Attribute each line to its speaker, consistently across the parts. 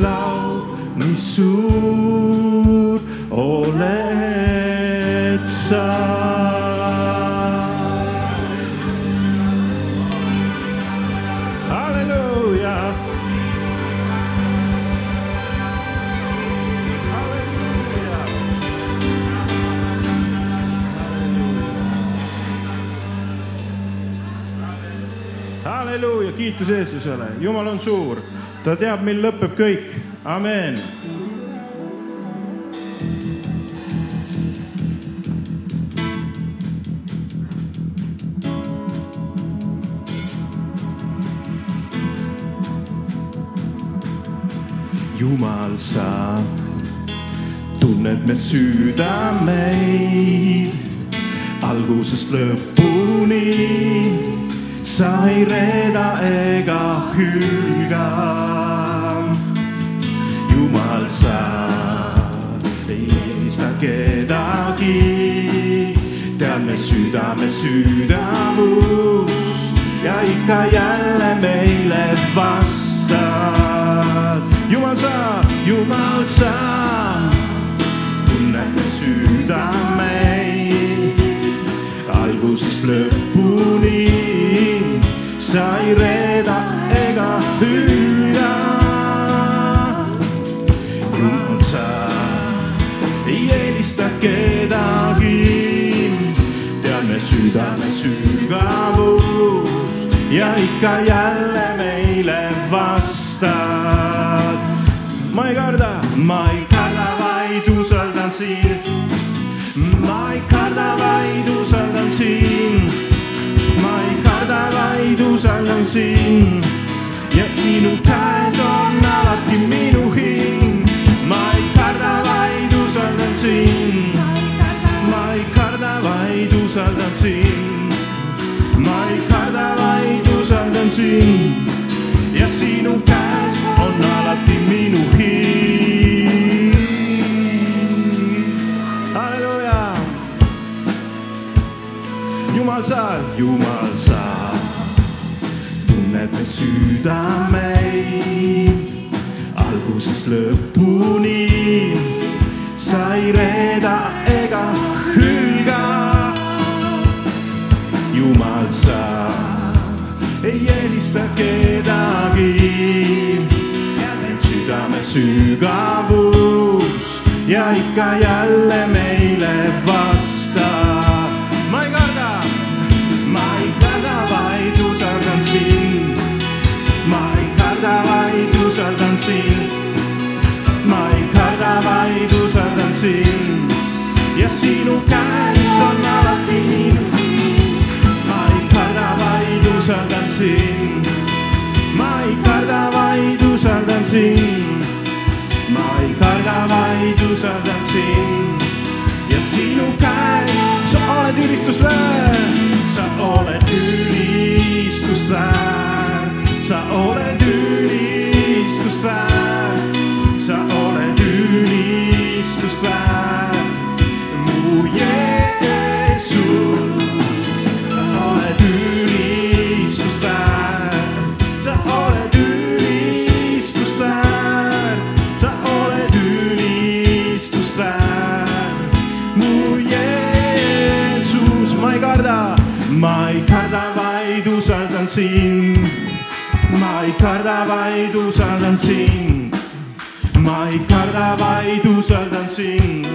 Speaker 1: kiituslaul, nii suur oled sa. halleluuja. halleluuja, kiitus Jeesusele, Jumal on suur, ta teab, mil lõpeb kõik, amen. Jumal, sa tunned me südameid algusest lõpuni sa ei reeda ega hülga. jumal, sa ei eelista kedagi, tead me südame südamust ja ikka jälle meile vastad. jumal, sa, Jumal, sa tunned me südameid algusest lõpuni sa ei reeda ega hülga. jumal, sa ei eelista kedagi, tead me südame sügavust ja ikka jälle meile vastad. ma ei karda, ma ei karda, vaid usaldan sind ma ei karda, vaid usaldan sind. Ma ei karda, vaid usaldan sind. ja sinu käes on alati minu hing. ma ei karda, vaid usaldan sind. ma ei karda, vaid usaldan sind. ma ei karda, vaid usaldan sind. ja sinu käes südame sügavust ja ikka jälle meile vasta. ma ei karda, ma ei karda, vaid usaldan sind. ma ei karda, vaid usaldan sind. ma ei karda, vaid usaldan sind. Karda, vaid usaldan sind. ma ei karda, vaid usaldan sind. ma ei karda, vaid usaldan sind.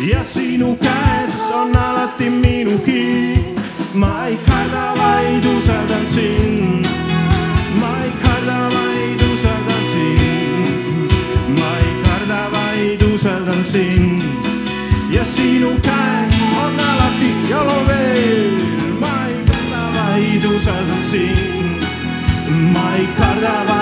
Speaker 1: ja sinu käes on alati minu hing. ma ei karda, vaid usaldan sind. ma ei karda, vaid usaldan sind. ma ei karda, vaid usaldan sind. Ma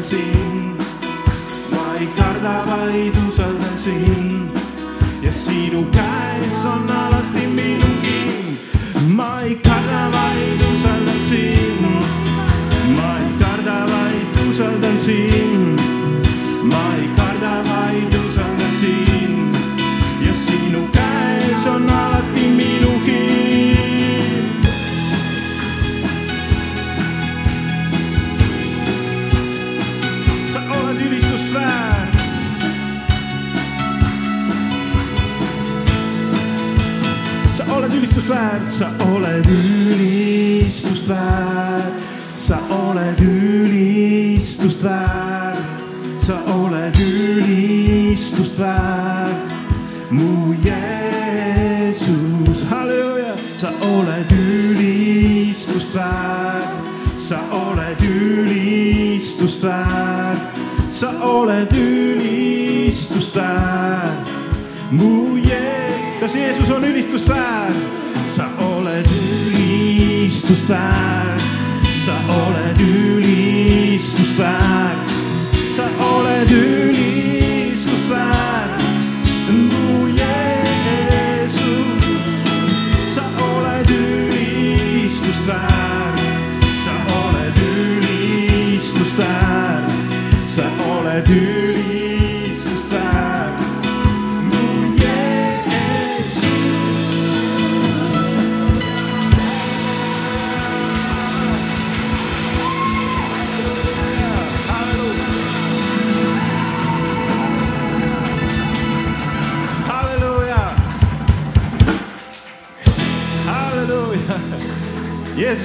Speaker 1: usaldan ülistust väärt, mu Jeesus, halleluuja, sa oled ülistust väärt, sa oled ülistust väärt, sa oled ülistust väärt, mu Jeesus, kas Jeesus on ülistust väärt? sa oled ülistust väärt, sa oled ülistust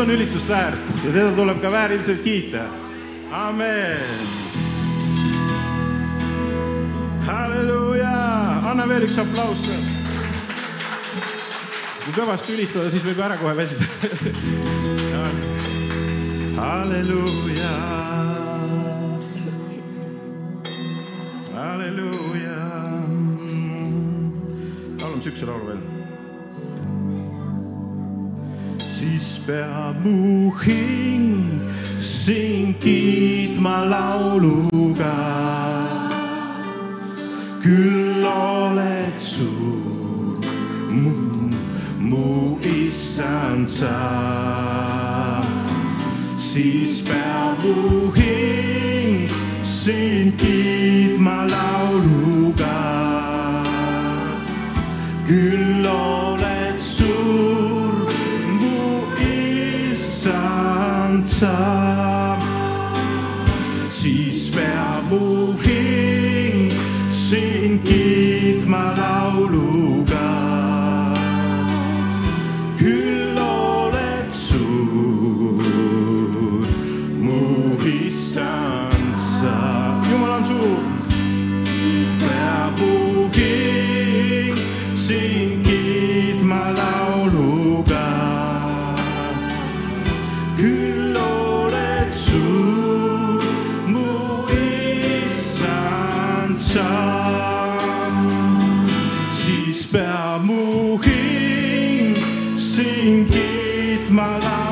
Speaker 1: on ülistust väärt ja teda tuleb ka vääriliselt kiita. amen. halleluuja, anna veel üks aplaus. kui kõvasti ülistada, siis võib ära kohe väsida. halleluuja, halleluuja. laulame siukse laulu veel siis peab mu hing sind kiitma lauluga. küll oled suur, mu, mu issand sa. siis peab mu hing sind kiitma lauluga peab sind kiitma lauluga